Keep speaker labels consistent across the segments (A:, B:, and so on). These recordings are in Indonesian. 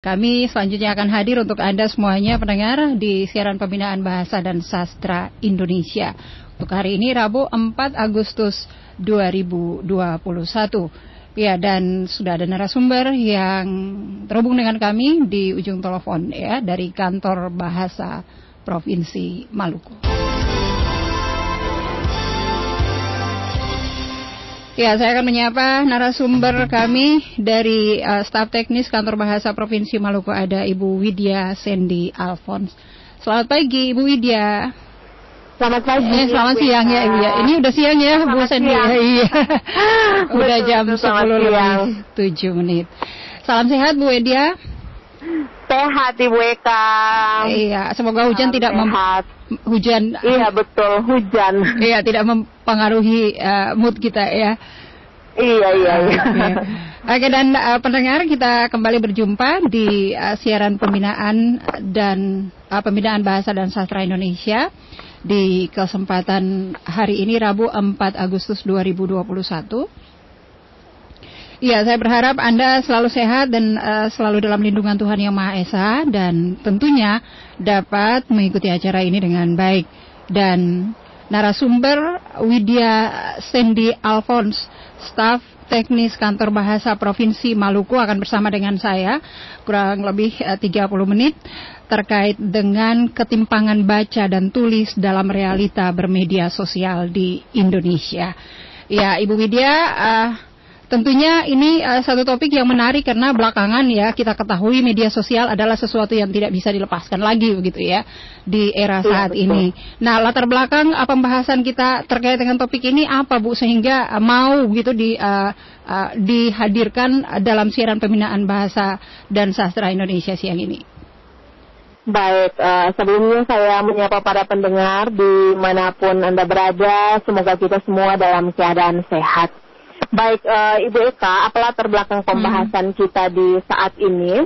A: Kami selanjutnya akan hadir untuk Anda semuanya pendengar di siaran pembinaan bahasa dan sastra Indonesia. Untuk hari ini Rabu 4 Agustus 2021. Ya, dan sudah ada narasumber yang terhubung dengan kami di ujung telepon ya dari kantor bahasa Provinsi Maluku. Ya, saya akan menyapa narasumber kami dari uh, staf teknis Kantor Bahasa Provinsi Maluku ada Ibu Widya Sendi Alfons. Selamat pagi Ibu Widya.
B: Selamat pagi.
A: Eh, selamat Bu siang ya Ibu ya. Ini udah siang ya selamat Bu Sendi. Ya, iya. udah jam sepuluh lebih tujuh menit. Salam sehat Bu Widya.
B: Sehat Ibu Eka.
A: Iya, semoga hujan Salam tidak
B: sehat.
A: hujan.
B: Iya betul, hujan.
A: iya, tidak mempengaruhi uh, mood kita ya.
B: Iya iya. iya.
A: Oke dan uh, pendengar kita kembali berjumpa di uh, siaran pembinaan dan uh, pembinaan bahasa dan sastra Indonesia di kesempatan hari ini Rabu 4 Agustus 2021. Iya, saya berharap Anda selalu sehat dan uh, selalu dalam lindungan Tuhan Yang Maha Esa dan tentunya dapat mengikuti acara ini dengan baik. Dan narasumber Widya Sendi Alphonse, staf teknis kantor bahasa Provinsi Maluku akan bersama dengan saya kurang lebih uh, 30 menit terkait dengan ketimpangan baca dan tulis dalam realita bermedia sosial di Indonesia. Ya, Ibu Widya, uh, Tentunya ini uh, satu topik yang menarik karena belakangan ya kita ketahui media sosial adalah sesuatu yang tidak bisa dilepaskan lagi begitu ya di era saat ya, ini. Nah latar belakang uh, pembahasan kita terkait dengan topik ini apa Bu sehingga uh, mau gitu di uh, uh, dihadirkan dalam siaran pembinaan bahasa dan sastra Indonesia siang ini.
B: Baik, uh, sebelumnya saya menyapa para pendengar di mana pun Anda berada, semoga kita semua dalam keadaan sehat. Baik, uh, Ibu Eka, apalah terbelakang pembahasan hmm. kita di saat ini?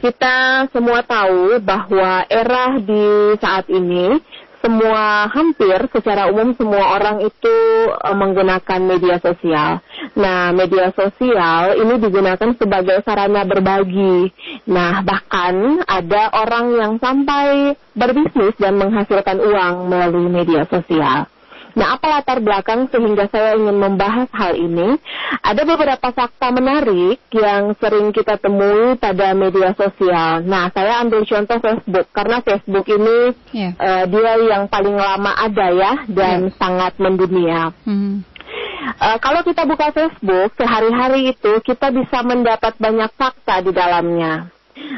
B: Kita semua tahu bahwa era di saat ini semua hampir secara umum semua orang itu uh, menggunakan media sosial. Nah, media sosial ini digunakan sebagai sarana berbagi. Nah, bahkan ada orang yang sampai berbisnis dan menghasilkan uang melalui media sosial. Nah, apa latar belakang sehingga saya ingin membahas hal ini? Ada beberapa fakta menarik yang sering kita temui pada media sosial. Nah, saya ambil contoh Facebook karena Facebook ini yeah. Ya. uh, dia yang paling lama ada ya dan yeah. sangat mendunia. Mm. Uh, kalau kita buka Facebook sehari-hari itu kita bisa mendapat banyak fakta di dalamnya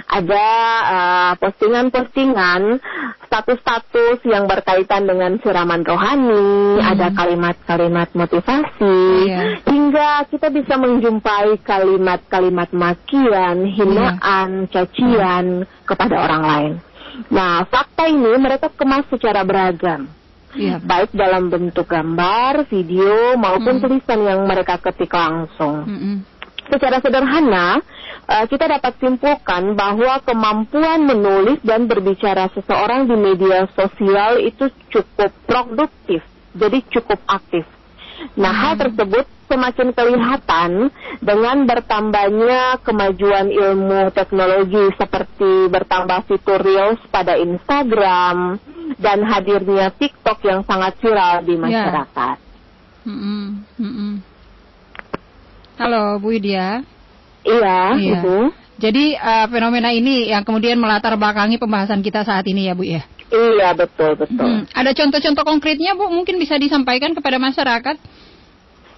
B: ada uh, postingan-postingan status-status yang berkaitan dengan siraman rohani, hmm. ada kalimat-kalimat motivasi, yeah. hingga kita bisa menjumpai kalimat-kalimat makian, hinaan, yeah. cacian hmm. kepada orang lain. Nah, fakta ini mereka kemas secara beragam. Yeah. Baik dalam bentuk gambar, video, maupun hmm. tulisan yang mereka ketik langsung. Hmm. Secara sederhana, uh, kita dapat simpulkan bahwa kemampuan menulis dan berbicara seseorang di media sosial itu cukup produktif, jadi cukup aktif. Nah, hmm. hal tersebut semakin kelihatan dengan bertambahnya kemajuan ilmu teknologi seperti bertambah fitur Reels pada Instagram dan hadirnya TikTok yang sangat viral di ya. masyarakat. Yeah. Mm -mm. Mm -mm.
A: Halo Bu Widya.
B: Iya, iya. Ibu.
A: Jadi uh, fenomena ini yang kemudian melatar belakangi pembahasan kita saat ini ya Bu ya.
B: Iya betul betul. Hmm.
A: Ada contoh-contoh konkretnya Bu mungkin bisa disampaikan kepada masyarakat.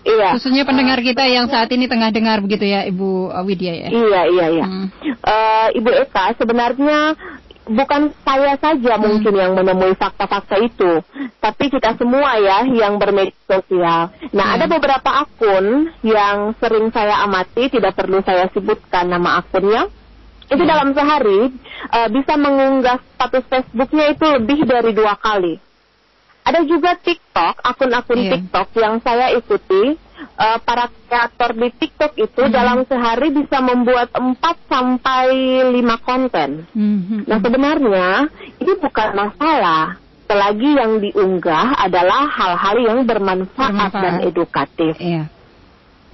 B: Iya.
A: Khususnya pendengar kita yang saat ini tengah dengar begitu ya Ibu Widya ya.
B: Iya iya iya. Hmm. Uh, Ibu Eka sebenarnya bukan saya saja hmm. mungkin yang menemui fakta-fakta itu, tapi kita semua ya yang bermedia sosial. Nah, hmm. ada beberapa akun yang sering saya amati, tidak perlu saya sebutkan nama akunnya. Itu hmm. dalam sehari uh, bisa mengunggah status Facebooknya itu lebih dari dua kali. Ada juga TikTok, akun-akun yeah. TikTok yang saya ikuti uh, para kreator di TikTok itu mm -hmm. dalam sehari bisa membuat 4 sampai 5 konten. Mm -hmm. Nah, sebenarnya ini bukan masalah selagi yang diunggah adalah hal-hal yang bermanfaat, bermanfaat dan edukatif.
A: Iya.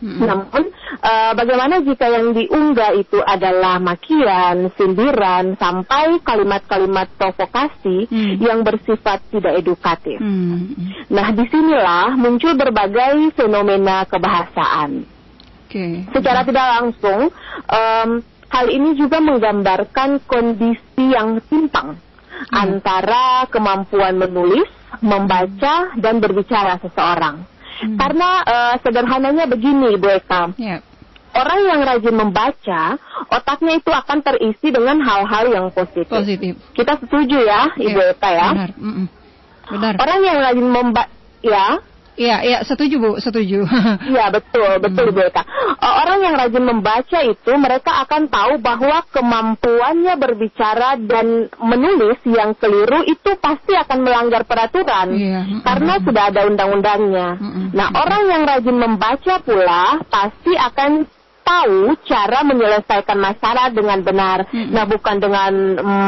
B: Hmm. Namun uh, bagaimana jika yang diunggah itu adalah makian, sindiran, sampai kalimat-kalimat provokasi hmm. yang bersifat tidak edukatif. Hmm. Nah, di sinilah muncul berbagai fenomena kebahasaan. Okay. Secara tidak langsung, um, hal ini juga menggambarkan kondisi yang timpang hmm. antara kemampuan menulis, membaca, dan berbicara seseorang. Hmm. Karena uh, sederhananya begini, Bu Eka. Yeah. Orang yang rajin membaca, otaknya itu akan terisi dengan hal-hal yang positif. Positif. Kita setuju ya, Ibu yeah. Eka ya. Benar. Mm -mm. Benar. Orang yang rajin membaca, ya.
A: Iya, iya, setuju Bu, setuju.
B: Iya, betul, betul hmm. Bu Eka. Orang yang rajin membaca itu mereka akan tahu bahwa kemampuannya berbicara dan menulis yang keliru itu pasti akan melanggar peraturan iya. karena hmm. sudah ada undang-undangnya. Hmm. Nah, orang yang rajin membaca pula pasti akan tahu cara menyelesaikan masalah dengan benar. Hmm. Nah, bukan dengan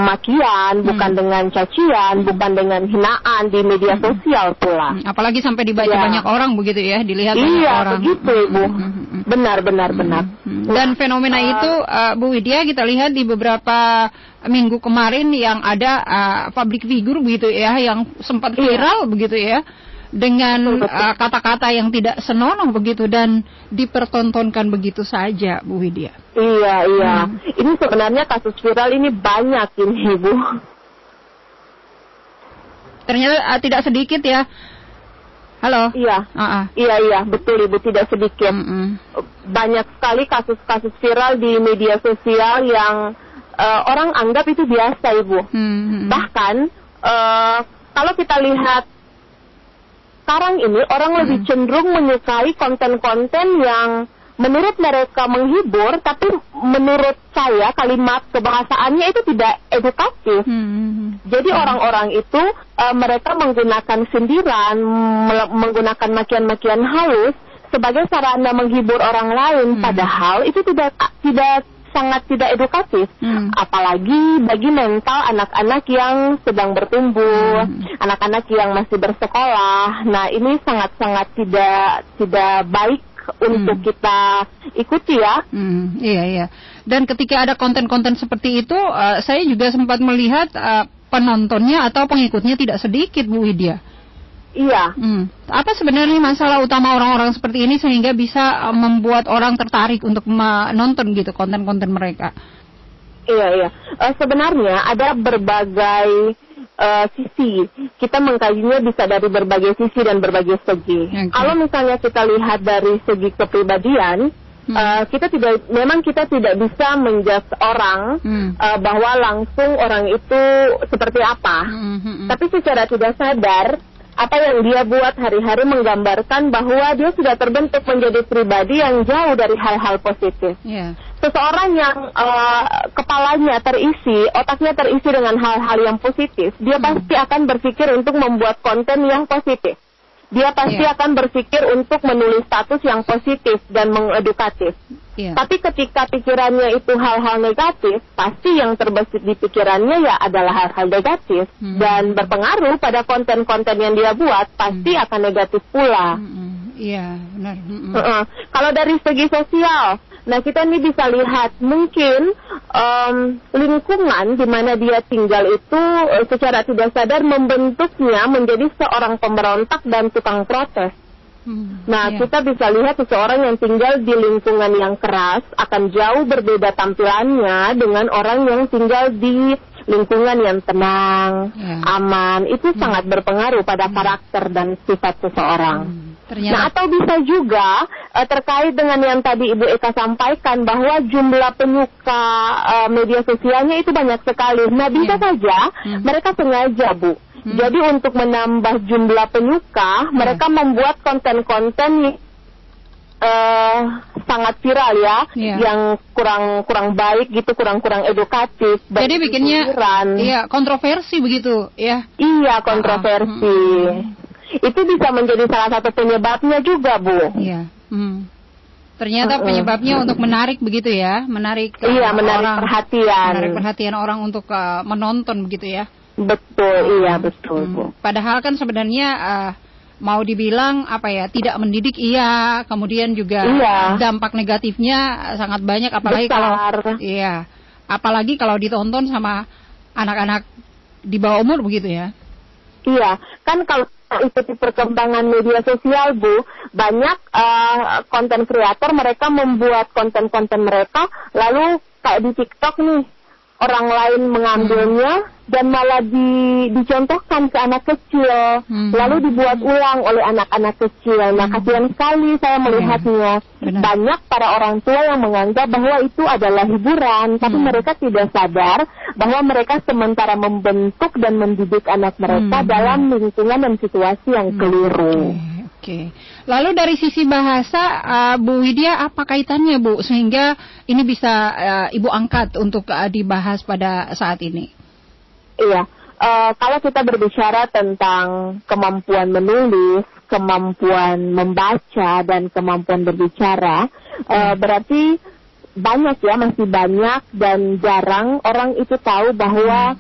B: makian, hmm. bukan dengan cacian, hmm. bukan dengan hinaan di media hmm. sosial pula. Hmm.
A: Apalagi sampai dibaca ya. banyak orang begitu ya, dilihat
B: iya,
A: banyak orang.
B: Iya, begitu Ibu. Hmm. Benar, benar, hmm. benar.
A: Hmm. Dan fenomena uh, itu uh, Bu Widya kita lihat di beberapa minggu kemarin yang ada uh, public figure begitu ya yang sempat iya. viral iya. begitu ya dengan uh, kata-kata uh, yang tidak senonoh begitu dan dipertontonkan begitu saja, Bu Widya.
B: Iya, iya. Hmm. Ini sebenarnya kasus viral ini banyak ini, Bu.
A: Ternyata uh, tidak sedikit ya. Halo.
B: Iya. Uh -uh. Iya, iya, betul Ibu, tidak sedikit. Mm -mm. Banyak sekali kasus-kasus viral di media sosial yang uh, orang anggap itu biasa, Ibu. Mm -hmm. Bahkan uh, kalau kita lihat sekarang ini orang hmm. lebih cenderung menyukai konten-konten yang menurut mereka menghibur, tapi menurut saya kalimat kebahasaannya itu tidak edukatif. Hmm. hmm, hmm. Jadi hmm. orang-orang itu uh, mereka menggunakan sindiran, menggunakan makian-makian halus sebagai sarana menghibur orang lain, hmm. padahal itu tidak tidak sangat tidak edukatif, hmm. apalagi bagi mental anak-anak yang sedang bertumbuh, hmm. anak-anak hmm. yang masih bersekolah. Nah, ini sangat-sangat tidak tidak baik untuk hmm. kita ikuti ya.
A: Hmm, iya iya. Dan ketika ada konten-konten seperti itu, uh, saya juga sempat melihat uh, penontonnya atau pengikutnya tidak sedikit, Bu Widya.
B: Iya.
A: Hmm. Apa sebenarnya masalah utama orang-orang seperti ini sehingga bisa uh, membuat orang tertarik untuk menonton gitu konten-konten mereka?
B: Iya iya. Uh, sebenarnya ada berbagai uh, sisi. Kita mengkajinya bisa dari berbagai sisi dan berbagai segi. Okay. Kalau misalnya kita lihat dari segi kepribadian, hmm. uh, kita tidak, memang kita tidak bisa menjudge orang hmm. uh, bahwa langsung orang itu seperti apa. Hmm. Hmm. hmm. Tapi secara tidak sadar apa yang dia buat hari-hari menggambarkan bahwa dia sudah terbentuk menjadi pribadi yang jauh dari hal-hal positif. Yeah. Seseorang yang uh, kepalanya terisi, otaknya terisi dengan hal-hal yang positif, dia hmm. pasti akan berpikir untuk membuat konten yang positif. Dia pasti yeah. akan berpikir untuk menulis status yang positif dan mengedukatif. Yeah. Tapi ketika pikirannya itu hal-hal negatif, pasti yang terbesit di pikirannya ya adalah hal-hal negatif hmm. dan berpengaruh pada konten-konten yang dia buat pasti hmm. akan negatif pula.
A: Hmm. Iya, hmm. benar. Hmm.
B: Uh -uh. Kalau dari segi sosial, nah kita ini bisa lihat mungkin um, lingkungan di mana dia tinggal itu uh, secara tidak sadar membentuknya menjadi seorang pemberontak dan tukang protes. Hmm, nah, yeah. kita bisa lihat seseorang yang tinggal di lingkungan yang keras akan jauh berbeda tampilannya dengan orang yang tinggal di lingkungan yang tenang, yeah. aman. Itu hmm. sangat berpengaruh pada hmm. karakter dan sifat seseorang. Hmm. Ternyata... Nah, atau bisa juga uh, terkait dengan yang tadi Ibu Eka sampaikan bahwa jumlah penyuka uh, media sosialnya itu banyak sekali. Nah, bisa yeah. saja hmm. mereka sengaja, Bu Hmm. Jadi untuk menambah jumlah penyuka, hmm. mereka membuat konten-konten uh, sangat viral ya, yeah. yang kurang kurang baik gitu, kurang kurang edukatif.
A: Jadi bikinnya, iya kontroversi begitu, ya?
B: Iya kontroversi. Uh, hmm. Itu bisa menjadi salah satu penyebabnya juga, bu.
A: Iya. Hmm. Ternyata penyebabnya uh, untuk menarik begitu ya, menarik
B: iya, menarik orang, perhatian,
A: menarik perhatian orang untuk uh, menonton begitu ya.
B: Betul, iya betul,
A: hmm. Padahal kan sebenarnya uh, mau dibilang apa ya tidak mendidik iya kemudian juga iya. dampak negatifnya sangat banyak apalagi Besar. kalau iya apalagi kalau ditonton sama anak-anak di bawah umur begitu ya
B: iya kan kalau ikuti perkembangan media sosial Bu. Banyak konten uh, kreator mereka membuat konten-konten mereka lalu kayak di TikTok nih orang lain mengambilnya hmm. dan malah di, dicontohkan ke anak kecil, hmm. lalu dibuat ulang oleh anak-anak kecil. Nah, hmm. kasihan sekali saya melihatnya. Hmm. Banyak para orang tua yang menganggap bahwa itu adalah hiburan, tapi hmm. mereka tidak sadar bahwa mereka sementara membentuk dan mendidik anak mereka hmm. dalam lingkungan dan situasi yang hmm. keliru.
A: Okay. Oke. Lalu dari sisi bahasa, uh, Bu Widya, apa kaitannya Bu sehingga ini bisa uh, Ibu angkat untuk uh, dibahas pada saat ini?
B: Iya. Uh, kalau kita berbicara tentang kemampuan menulis, kemampuan membaca dan kemampuan berbicara, uh, berarti banyak ya masih banyak dan jarang orang itu tahu bahwa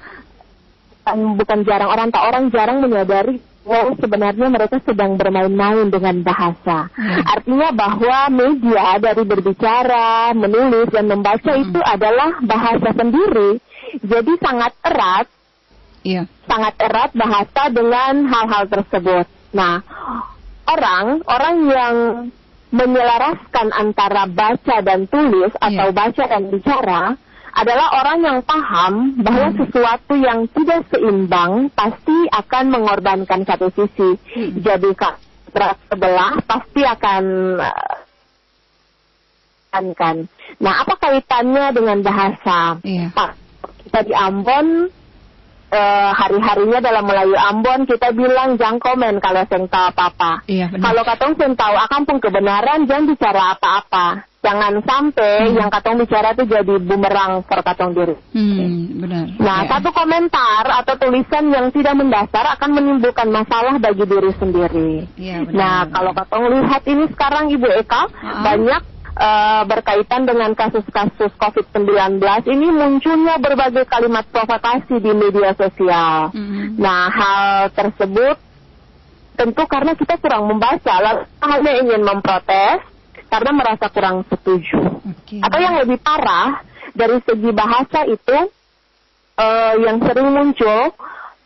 B: hmm. bukan jarang orang tak orang jarang menyadari oh sebenarnya mereka sedang bermain-main dengan bahasa. Hmm. Artinya bahwa media dari berbicara, menulis dan membaca hmm. itu adalah bahasa sendiri. Jadi sangat erat, yeah. sangat erat bahasa dengan hal-hal tersebut. Nah, orang orang yang menyelaraskan antara baca dan tulis atau yeah. baca dan bicara adalah orang yang paham bahwa hmm. sesuatu yang tidak seimbang pasti akan mengorbankan satu sisi. Hmm. Jadi berat sebelah pasti akan uh, kan. Nah, apa kaitannya dengan bahasa? Yeah. Pak, kita di Ambon uh, hari-harinya dalam Melayu Ambon kita bilang jangan komen kalau saya tahu apa-apa. Iya, kalau katong saya tahu akan pun kebenaran jangan bicara apa-apa jangan sampai hmm. yang katong bicara itu jadi bumerang per katong diri. Hmm, benar. Nah, ya. satu komentar atau tulisan yang tidak mendasar akan menimbulkan masalah bagi diri sendiri. Ya, benar, nah, benar. kalau katong lihat ini sekarang Ibu Eka uh -huh. banyak uh, berkaitan dengan kasus-kasus COVID-19 ini munculnya berbagai kalimat provokasi di media sosial. Hmm. Nah, hal tersebut tentu karena kita kurang membaca, lalu hanya ingin memprotes karena merasa kurang setuju. Okay. Atau yang lebih parah dari segi bahasa itu uh, yang sering muncul,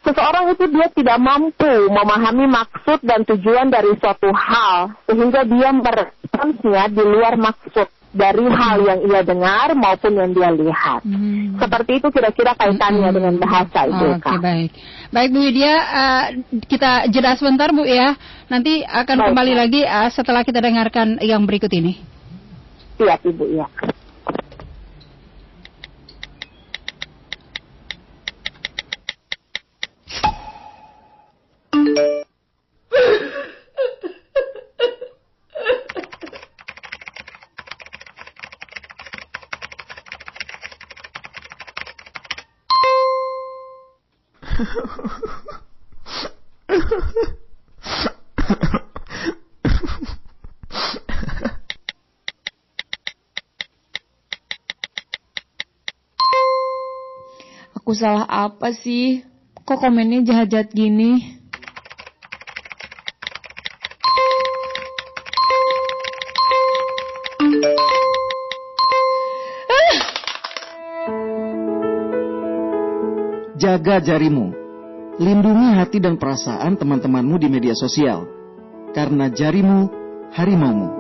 B: seseorang itu dia tidak mampu memahami maksud dan tujuan dari suatu hal sehingga dia meresponsnya di luar maksud dari hal yang ia dengar maupun yang dia lihat. Hmm. Seperti itu kira-kira kaitannya hmm. dengan bahasa itu.
A: Oke okay, baik, baik Bu Widya, uh, kita jeda sebentar Bu ya. Nanti akan baik, kembali lagi uh, setelah kita dengarkan yang berikut ini.
B: Siap Ibu ya.
C: Aku salah apa sih? Kok komennya jahat-jahat gini?
D: Jaga jarimu. Lindungi hati dan perasaan teman-temanmu di media sosial. Karena jarimu harimaumu.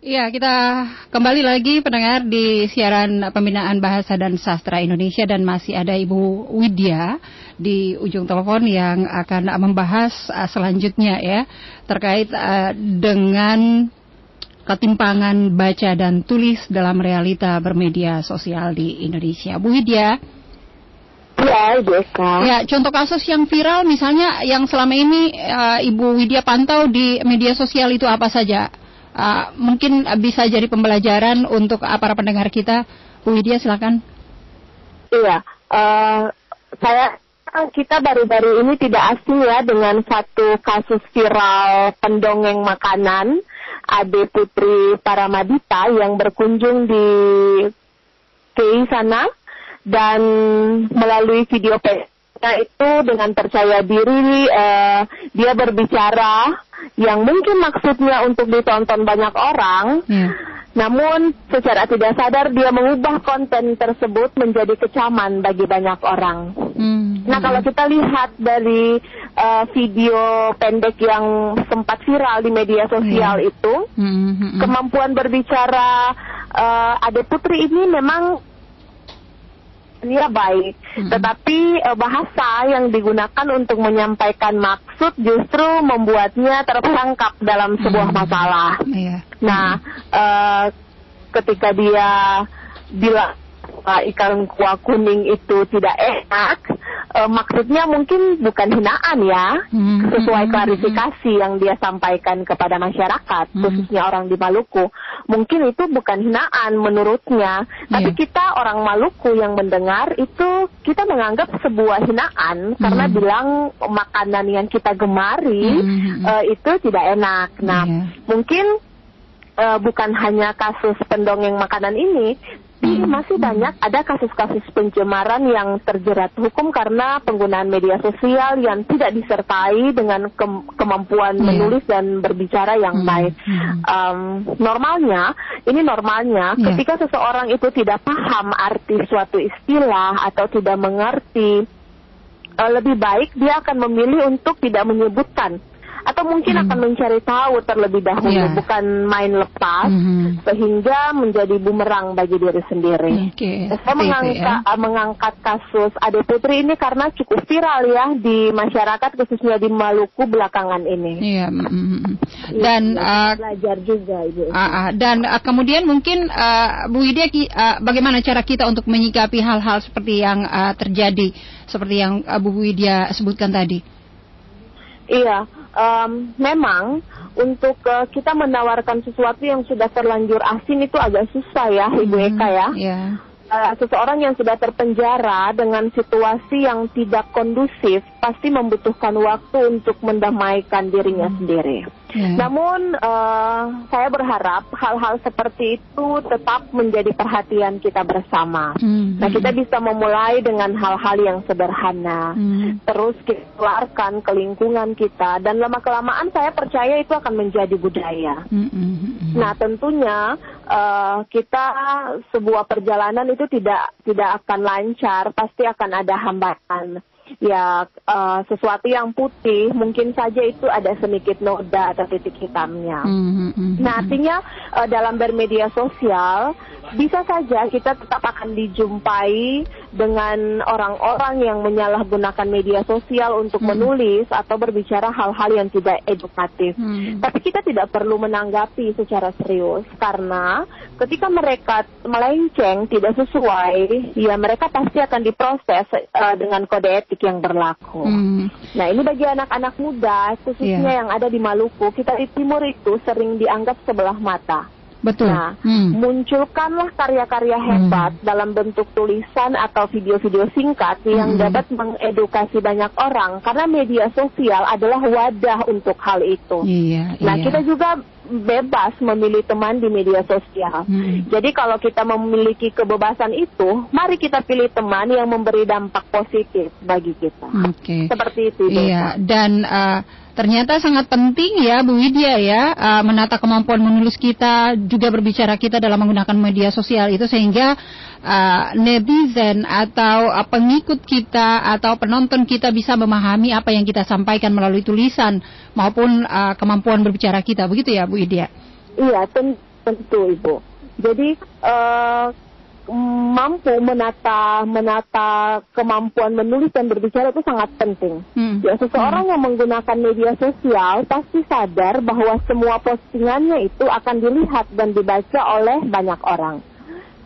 A: Ya, kita kembali lagi pendengar di siaran pembinaan bahasa dan sastra Indonesia dan masih ada Ibu Widya di ujung telepon yang akan membahas uh, selanjutnya ya terkait uh, dengan ketimpangan baca dan tulis dalam realita bermedia sosial di Indonesia. Bu Widya.
B: Ya, Ibu Eka.
A: Ya, contoh kasus yang viral misalnya yang selama ini uh, Ibu Widya pantau di media sosial itu apa saja? uh, mungkin bisa jadi pembelajaran untuk para pendengar kita. Bu Widya silakan.
B: Iya, uh, saya kita baru-baru ini tidak asing ya dengan satu kasus viral pendongeng makanan Ade Putri Paramadita yang berkunjung di KI sana dan melalui video itu dengan percaya diri uh, dia berbicara yang mungkin maksudnya untuk ditonton banyak orang, yeah. namun secara tidak sadar dia mengubah konten tersebut menjadi kecaman bagi banyak orang. Mm. Nah kalau kita lihat dari uh, video pendek yang sempat viral di media sosial yeah. itu, mm-hmm. kemampuan berbicara uh, Ade Putri ini memang dia baik, hmm. tetapi uh, bahasa yang digunakan untuk menyampaikan maksud justru membuatnya terperangkap dalam sebuah hmm. masalah. Yeah. Nah, uh, ketika dia bilang uh, ikan kuah kuning itu tidak enak, uh, maksudnya mungkin bukan hinaan ya, hmm. sesuai hmm. klarifikasi yang dia sampaikan kepada masyarakat, hmm. khususnya orang di Maluku. Mungkin itu bukan hinaan menurutnya, yeah. tapi kita orang Maluku yang mendengar itu kita menganggap sebuah hinaan hmm. karena bilang makanan yang kita gemari hmm. uh, itu tidak enak. Nah, yeah. mungkin uh, bukan hanya kasus pendongeng makanan ini, tapi hmm. masih banyak ada kasus-kasus pencemaran yang terjerat hukum karena penggunaan media sosial yang tidak disertai dengan ke kemampuan yeah. menulis dan berbicara yang hmm. baik. Um, normalnya, ini normalnya yeah. ketika seseorang itu tidak paham arti suatu istilah atau tidak mengerti, uh, lebih baik dia akan memilih untuk tidak menyebutkan atau mungkin hmm. akan mencari tahu terlebih dahulu yeah. bukan main lepas hmm. sehingga menjadi bumerang bagi diri sendiri. Okay. Saya mengangkat, ya. mengangkat kasus Ade Putri ini karena cukup viral ya di masyarakat khususnya di Maluku belakangan ini.
A: Iya. Yeah. Mm, dan
B: uh, belajar juga ibu. Uh,
A: uh, dan uh, kemudian mungkin uh, Bu Widya uh, bagaimana cara kita untuk menyikapi hal-hal seperti yang uh, terjadi seperti yang uh, Bu Widya sebutkan tadi?
B: Iya, um, memang untuk uh, kita menawarkan sesuatu yang sudah terlanjur asin itu agak susah ya, Ibu hmm, Eka ya. Yeah. Uh, seseorang yang sudah terpenjara dengan situasi yang tidak kondusif pasti membutuhkan waktu untuk mendamaikan dirinya hmm. sendiri. Yeah. Namun uh, saya berharap hal-hal seperti itu tetap menjadi perhatian kita bersama. Mm-hmm. Nah kita bisa memulai dengan hal-hal yang sederhana, mm-hmm. terus kita keluarkan ke lingkungan kita dan lama kelamaan saya percaya itu akan menjadi budaya. Mm-hmm. Nah tentunya uh, kita sebuah perjalanan itu tidak tidak akan lancar, pasti akan ada hambatan ya uh, sesuatu yang putih mungkin saja itu ada sedikit noda atau titik hitamnya. Mm -hmm. Nah artinya uh, dalam bermedia sosial bisa saja kita tetap akan dijumpai dengan orang-orang yang menyalahgunakan media sosial untuk hmm. menulis atau berbicara hal-hal yang tidak edukatif. Hmm. Tapi kita tidak perlu menanggapi secara serius karena ketika mereka melenceng tidak sesuai, ya mereka pasti akan diproses uh, dengan kode etik yang berlaku. Hmm. Nah ini bagi anak-anak muda khususnya yeah. yang ada di Maluku, kita di timur itu sering dianggap sebelah mata.
A: Betul.
B: Nah, hmm. munculkanlah karya-karya hebat hmm. dalam bentuk tulisan atau video-video singkat yang hmm. dapat mengedukasi banyak orang karena media sosial adalah wadah untuk hal itu.
A: Iya,
B: nah,
A: iya.
B: kita juga bebas memilih teman di media sosial. Hmm. Jadi kalau kita memiliki kebebasan itu, mari kita pilih teman yang memberi dampak positif bagi kita.
A: Oke. Okay.
B: Seperti itu.
A: Iya, dan uh, Ternyata sangat penting ya Bu Widya ya uh, menata kemampuan menulis kita juga berbicara kita dalam menggunakan media sosial itu sehingga uh, netizen atau uh, pengikut kita atau penonton kita bisa memahami apa yang kita sampaikan melalui tulisan maupun uh, kemampuan berbicara kita begitu ya Bu Widya?
B: Iya tentu Ibu. Jadi uh, mampu menata menata kemampuan menulis dan berbicara itu sangat penting. Hmm. Ya seseorang hmm. yang menggunakan media sosial pasti sadar bahwa semua postingannya itu akan dilihat dan dibaca oleh banyak orang.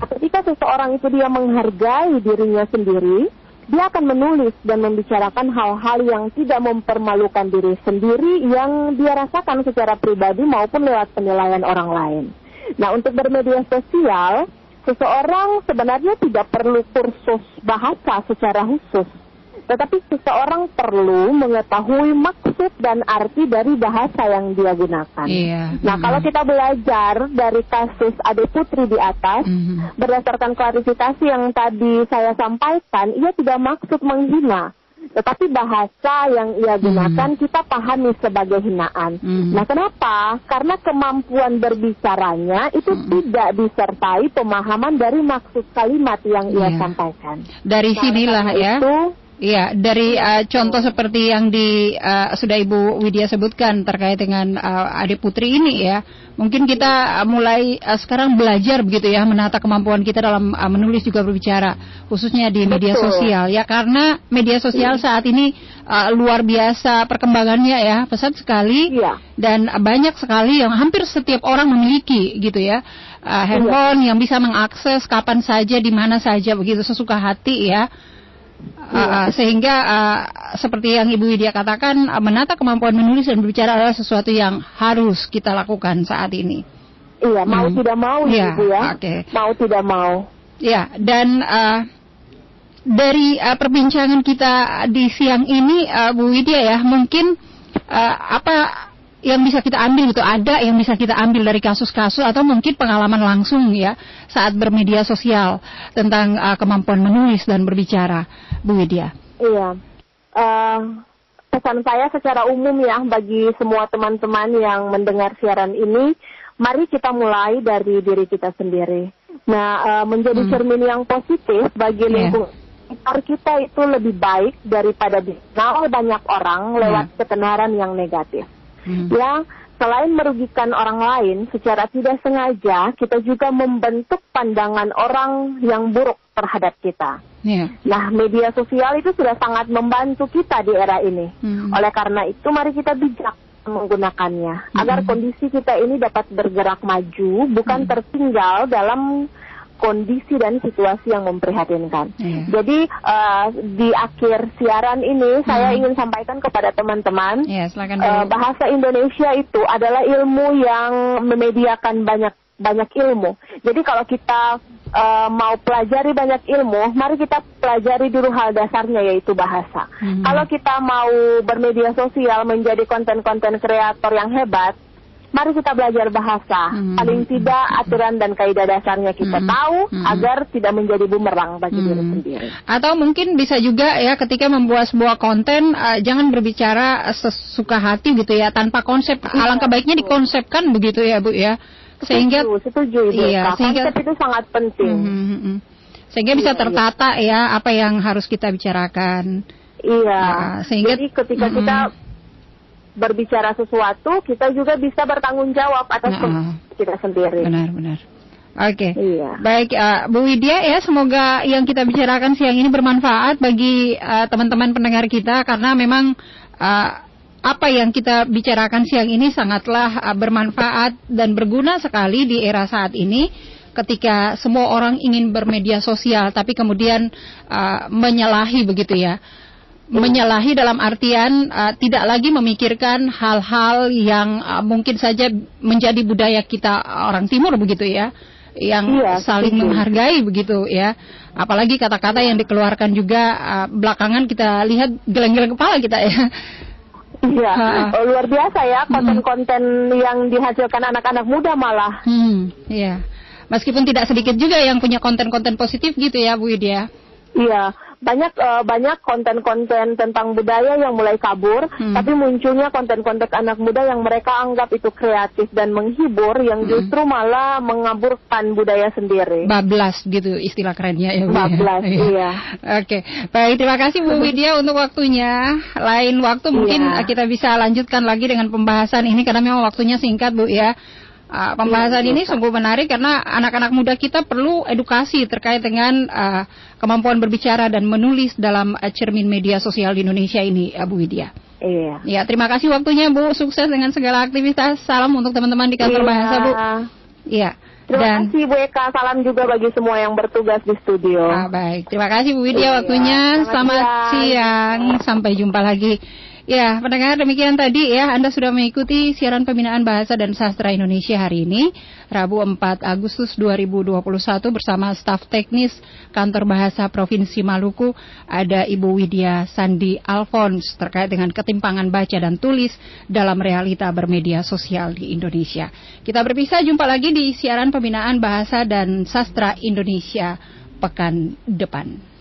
B: Ketika seseorang itu dia menghargai dirinya sendiri, dia akan menulis dan membicarakan hal-hal yang tidak mempermalukan diri sendiri yang dia rasakan secara pribadi maupun lewat penilaian orang lain. Nah, untuk bermedia sosial, seseorang sebenarnya tidak perlu kursus bahasa secara khusus, tetapi seseorang perlu mengetahui maksud dan arti dari bahasa yang dia gunakan.
A: Iya.
B: Nah, mm kalau kita belajar dari kasus Ade Putri di atas, mm berdasarkan klarifikasi yang tadi saya sampaikan, ia tidak maksud menghina, tetapi bahasa yang ia gunakan
A: Hmm.
B: kita pahami sebagai hinaan.
A: Hmm.
B: Nah, kenapa? Karena kemampuan berbicaranya itu
A: Hmm.
B: tidak disertai pemahaman dari maksud kalimat yang ia
A: Iya.
B: sampaikan.
A: Dari
B: Nah,
A: sinilah ya.
B: Itu,
A: Iya, dari uh, contoh seperti yang di uh, sudah Ibu Widya sebutkan terkait dengan uh, adik putri ini ya, mungkin kita uh, mulai uh, sekarang belajar begitu ya menata kemampuan kita dalam uh, menulis juga berbicara, khususnya di media
B: Betul.
A: sosial ya, karena media sosial saat ini uh, luar biasa perkembangannya ya, pesat sekali
B: Iya.
A: dan banyak sekali yang hampir setiap orang memiliki gitu ya. Uh, handphone yang bisa mengakses kapan saja di mana saja begitu sesuka hati ya. Uh, sehingga uh, seperti yang Ibu Widya katakan uh, menata kemampuan menulis dan berbicara adalah sesuatu yang harus kita lakukan saat ini.
B: Iya, mau
A: Hmm.
B: tidak mau
A: Iya,
B: Ibu ya.
A: oke.
B: Mau tidak mau.
A: Ya, dan uh, dari uh, perbincangan kita di siang ini uh, Bu Widya ya, mungkin uh, apa yang bisa kita ambil gitu, ada yang bisa kita ambil dari kasus-kasus atau mungkin pengalaman langsung ya saat bermedia sosial tentang uh, kemampuan menulis dan berbicara, Bu Widya.
B: Iya. Eh, pesan saya secara umum ya bagi semua teman-teman yang mendengar siaran ini, mari kita mulai dari diri kita sendiri. Nah, eh, menjadi
A: Hmm.
B: cermin yang positif bagi
A: Iya.
B: lingkungan sekitar kita itu lebih baik daripada dikenal banyak orang lewat ketenaran yang negatif.
A: Hmm.
B: Ya, selain merugikan orang lain, secara tidak sengaja kita juga membentuk pandangan orang yang buruk terhadap kita.
A: Ya.
B: Nah, media sosial itu sudah sangat membantu kita di era ini.
A: Hmm.
B: Oleh karena itu, mari kita bijak menggunakannya agar
A: Hmm.
B: kondisi kita ini dapat bergerak maju, bukan tertinggal dalam kondisi dan situasi yang memprihatinkan.
A: Iya.
B: Jadi eh, di akhir siaran ini saya ingin sampaikan kepada teman-teman
A: Ya, silakan
B: Eh,
A: dulu.
B: bahasa Indonesia itu adalah ilmu yang memediakan banyak banyak ilmu. Jadi kalau kita eh, mau pelajari banyak ilmu, mari kita pelajari dulu hal dasarnya yaitu bahasa.
A: Mhm.
B: Kalau kita mau bermedia sosial menjadi konten-konten kreator yang hebat, mari kita belajar bahasa.
A: Mhm.
B: Paling tidak aturan dan kaidah dasarnya kita
A: Mhm.
B: tahu
A: Mhm.
B: agar tidak menjadi bumerang bagi diri
A: Hmm.
B: sendiri.
A: Atau mungkin bisa juga ya ketika membuat sebuah konten uh, jangan berbicara sesuka hati gitu ya tanpa konsep. Alangkah baiknya dikonsepkan begitu ya Bu ya. Sehingga
B: setuju, setuju Ibu
A: Iya,
B: Eka.
A: sehingga-
B: konsep itu sangat penting.
A: Mhm, mhm, mhm. sehingga bisa
B: Iya, iya.
A: tertata ya apa yang harus kita bicarakan.
B: Iya.
A: Nah, sehingga-
B: Jadi ketika
A: Mm-mm.
B: kita berbicara sesuatu, kita juga bisa bertanggung jawab atas
A: Nah,
B: kita sendiri.
A: Benar-benar. Oke.
B: Iya.
A: Baik, uh, Bu Widya ya, semoga yang kita bicarakan siang ini bermanfaat bagi uh, teman-teman pendengar kita karena memang uh, apa yang kita bicarakan siang ini sangatlah uh, bermanfaat dan berguna sekali di era saat ini ketika semua orang ingin bermedia sosial tapi kemudian uh, menyalahi begitu ya. Menyalahi dalam artian uh, tidak lagi memikirkan hal-hal yang uh, mungkin saja menjadi budaya kita orang timur begitu ya yang
B: Iya,
A: saling
B: setuju.
A: menghargai begitu ya. Apalagi kata-kata yang dikeluarkan juga uh, belakangan kita lihat geleng-geleng kepala kita ya.
B: Iya.
A: Ha.
B: Oh, luar biasa ya konten-konten yang dihasilkan anak-anak muda malah.
A: Hmm, iya. Meskipun tidak sedikit juga yang punya konten-konten positif gitu ya Bu Widya.
B: Iya. Banyak eh, banyak konten-konten tentang budaya yang mulai kabur,
A: Hmm.
B: tapi munculnya konten-konten anak muda yang mereka anggap itu kreatif dan menghibur, yang
A: Hmm.
B: justru malah mengaburkan budaya sendiri.
A: Bablas gitu istilah kerennya ya Bu. ya.
B: Bablas, iya.
A: Oke, baik terima kasih Bu Widya untuk waktunya. Lain waktu mungkin
B: Iya.
A: uh, kita bisa lanjutkan lagi dengan pembahasan ini karena memang waktunya singkat Bu ya. Uh, pembahasan ini sungguh menarik karena anak-anak muda kita perlu edukasi terkait dengan uh, kemampuan berbicara dan menulis dalam uh, cermin media sosial di Indonesia ini, uh, Bu Widya.
B: Iya.
A: Ya, terima kasih waktunya Bu. Sukses dengan segala aktivitas. Salam untuk teman-teman di kantor
B: Iya.
A: bahasa Bu. Iya.
B: Terima
A: Dan
B: kasih Bu Eka, salam juga bagi semua yang bertugas di studio.
A: Ah, baik, terima kasih Bu Widya
B: Iya,
A: waktunya.
B: selamat
A: Selamat
B: siang.
A: siang, sampai jumpa lagi. Ya, pendengar demikian tadi ya, Anda sudah mengikuti siaran pembinaan bahasa dan sastra Indonesia hari ini, Rabu 4 Agustus 2021 bersama staf teknis Kantor Bahasa Provinsi Maluku, ada Ibu Widya Sandi Alphonse terkait dengan ketimpangan baca dan tulis dalam realita bermedia sosial di Indonesia. Kita berpisah, jumpa lagi di siaran pembinaan bahasa dan sastra Indonesia pekan depan.